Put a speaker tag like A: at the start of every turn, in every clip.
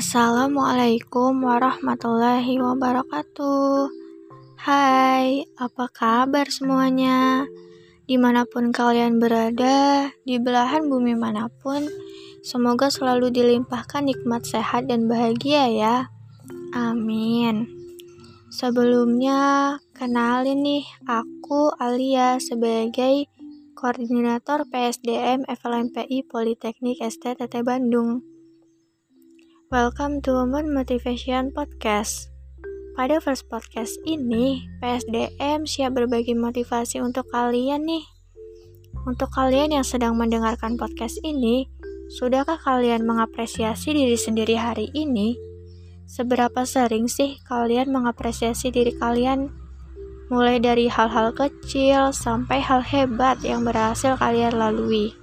A: Assalamualaikum warahmatullahi wabarakatuh. Hai, apa kabar semuanya? Di mana pun kalian berada, di belahan bumi mana pun, semoga selalu dilimpahkan nikmat sehat dan bahagia ya. Amin. Sebelumnya, kenalin nih, aku Alia sebagai Koordinator PSDM FLMPI Politeknik STTT Bandung. Welcome to Women Motivation Podcast. Pada first podcast ini, PSDM siap berbagi motivasi untuk kalian nih. Untuk kalian yang sedang mendengarkan podcast ini, sudahkah kalian mengapresiasi diri sendiri hari ini? Seberapa sering sih kalian mengapresiasi diri kalian? Mulai dari hal-hal kecil sampai hal hebat yang berhasil kalian lalui.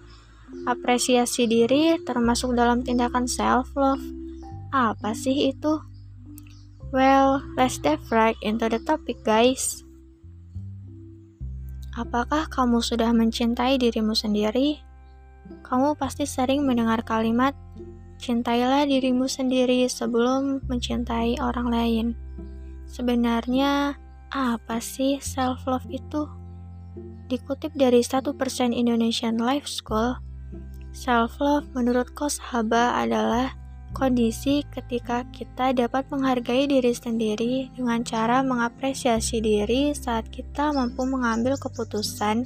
A: Apresiasi diri termasuk dalam tindakan self-love apa sih itu? Well, let's dive right into the topic, guys. Apakah kamu sudah mencintai dirimu sendiri? Kamu pasti sering mendengar kalimat, "Cintailah dirimu sendiri sebelum mencintai orang lain." Sebenarnya, apa sih self-love itu? Dikutip dari 1% Indonesian Life School, self-love menurut Kos Haba adalah Kondisi ketika kita dapat menghargai diri sendiri dengan cara mengapresiasi diri saat kita mampu mengambil keputusan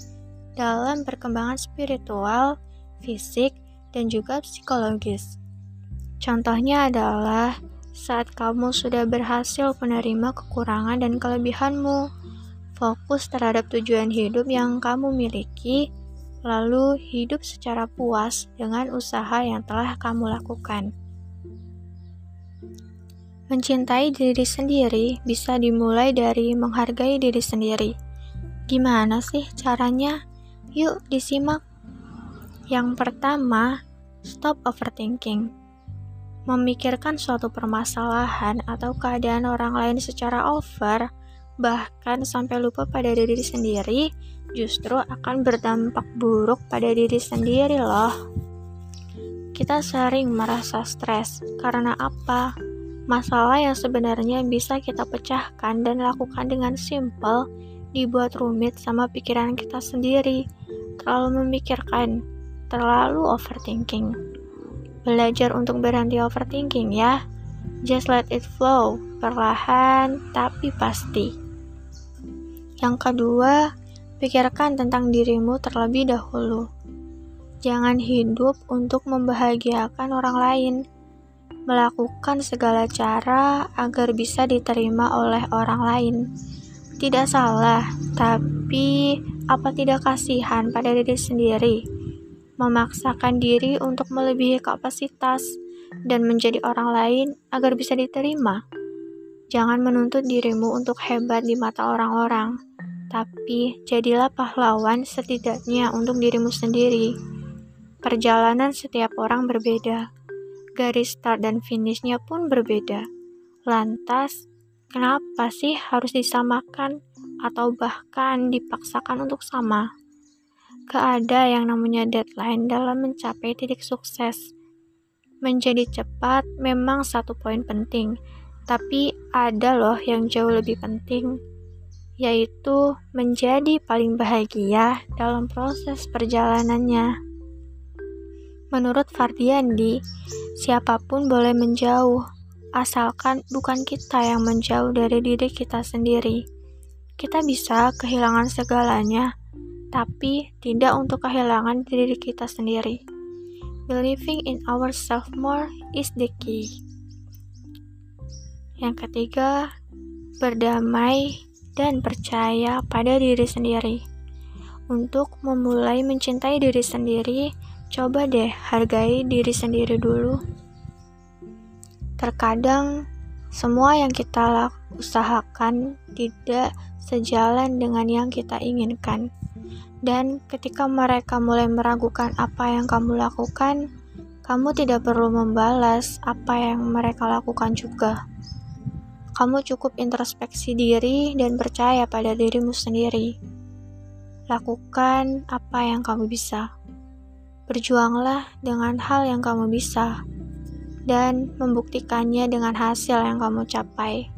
A: dalam perkembangan spiritual, fisik, dan juga psikologis. Contohnya adalah saat kamu sudah berhasil menerima kekurangan dan kelebihanmu, fokus terhadap tujuan hidup yang kamu miliki, lalu hidup secara puas dengan usaha yang telah kamu lakukan. Mencintai diri sendiri bisa dimulai dari menghargai diri sendiri. Gimana sih caranya? Yuk disimak. Yang pertama, stop overthinking. Memikirkan suatu permasalahan atau keadaan orang lain secara over, bahkan sampai lupa pada diri sendiri, justru akan berdampak buruk pada diri sendiri loh. Kita sering merasa stres karena apa? Masalah yang sebenarnya bisa kita pecahkan dan lakukan dengan simple dibuat rumit sama pikiran kita sendiri. Terlalu memikirkan, terlalu overthinking. Belajar untuk berhenti overthinking ya. Just let it flow, perlahan tapi pasti. Yang kedua, pikirkan tentang dirimu terlebih dahulu. Jangan hidup untuk membahagiakan orang lain melakukan segala cara agar bisa diterima oleh orang lain. Tidak salah, tapi apa tidak kasihan pada diri sendiri? Memaksakan diri untuk melebihi kapasitas dan menjadi orang lain agar bisa diterima. Jangan menuntut dirimu untuk hebat di mata orang-orang, tapi jadilah pahlawan setidaknya untuk dirimu sendiri. Perjalanan setiap orang berbeda garis start dan finishnya pun berbeda. Lantas, kenapa sih harus disamakan atau bahkan dipaksakan untuk sama? Gak ada yang namanya deadline dalam mencapai titik sukses. Menjadi cepat memang satu poin penting, tapi ada loh yang jauh lebih penting, yaitu menjadi paling bahagia dalam proses perjalanannya. Menurut Fardiandi, Siapa pun boleh menjauh, asalkan bukan kita yang menjauh dari diri kita sendiri. Kita bisa kehilangan segalanya, tapi tidak untuk kehilangan diri kita sendiri. Believing in ourselves more is the key. Yang ketiga, berdamai dan percaya pada diri sendiri. Untuk memulai mencintai diri sendiri, Coba deh hargai diri sendiri dulu. Terkadang semua yang kita usahakan tidak sejalan dengan yang kita inginkan. Dan ketika mereka mulai meragukan apa yang kamu lakukan, kamu tidak perlu membalas apa yang mereka lakukan juga. Kamu cukup introspeksi diri dan percaya pada dirimu sendiri. Lakukan apa yang kamu bisa. Berjuanglah dengan hal yang kamu bisa. dan membuktikannya dengan hasil yang kamu capai.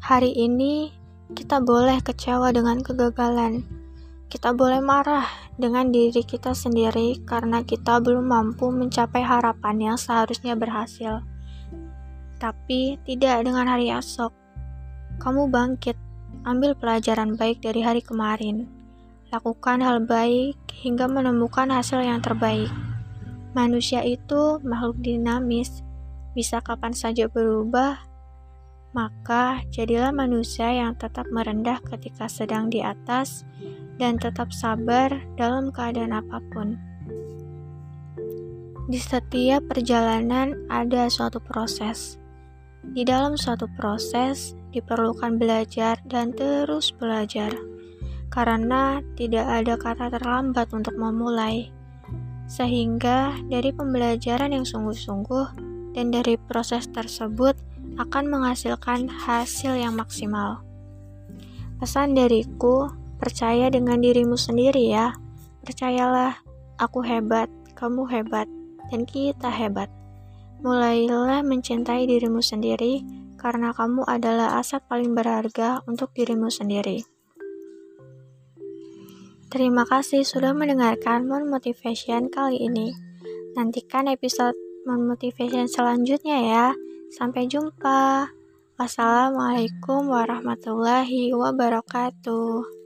A: Hari ini kita boleh kecewa dengan kegagalan. Kita boleh marah dengan diri kita sendiri karena kita belum mampu mencapai harapan yang seharusnya berhasil. Tapi tidak dengan hari esok. Kamu bangkit, ambil pelajaran baik dari hari kemarin. Lakukan hal baik hingga menemukan hasil yang terbaik. Manusia itu makhluk dinamis, bisa kapan saja berubah maka jadilah manusia yang tetap merendah ketika sedang di atas dan tetap sabar dalam keadaan apa pun. Di setiap perjalanan ada suatu proses. Di dalam suatu proses diperlukan belajar dan terus belajar. Karena tidak ada kata terlambat untuk memulai. Sehingga dari pembelajaran yang sungguh-sungguh dan dari proses tersebut akan menghasilkan hasil yang maksimal. Pesan dariku, percaya dengan dirimu sendiri ya. Percayalah, aku hebat, kamu hebat, dan kita hebat. Mulailah mencintai dirimu sendiri karena kamu adalah aset paling berharga untuk dirimu sendiri. Terima kasih sudah mendengarkan Mon Motivation kali ini. Nantikan episode Mon Motivation selanjutnya ya. Sampai jumpa. Wassalamualaikum warahmatullahi wabarakatuh.